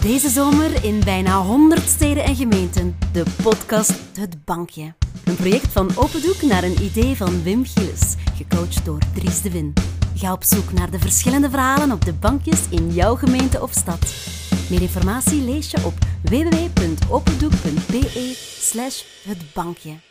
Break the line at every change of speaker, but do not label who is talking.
Deze zomer in bijna 100 steden en gemeenten. De podcast Het Bankje. Een project van Opendoek naar een idee van Wim Gilles, gecoacht door Dries de Win. Ga op zoek naar de verschillende verhalen op de bankjes in jouw gemeente of stad. Meer informatie lees je op www.opendoek.be slash het bankje.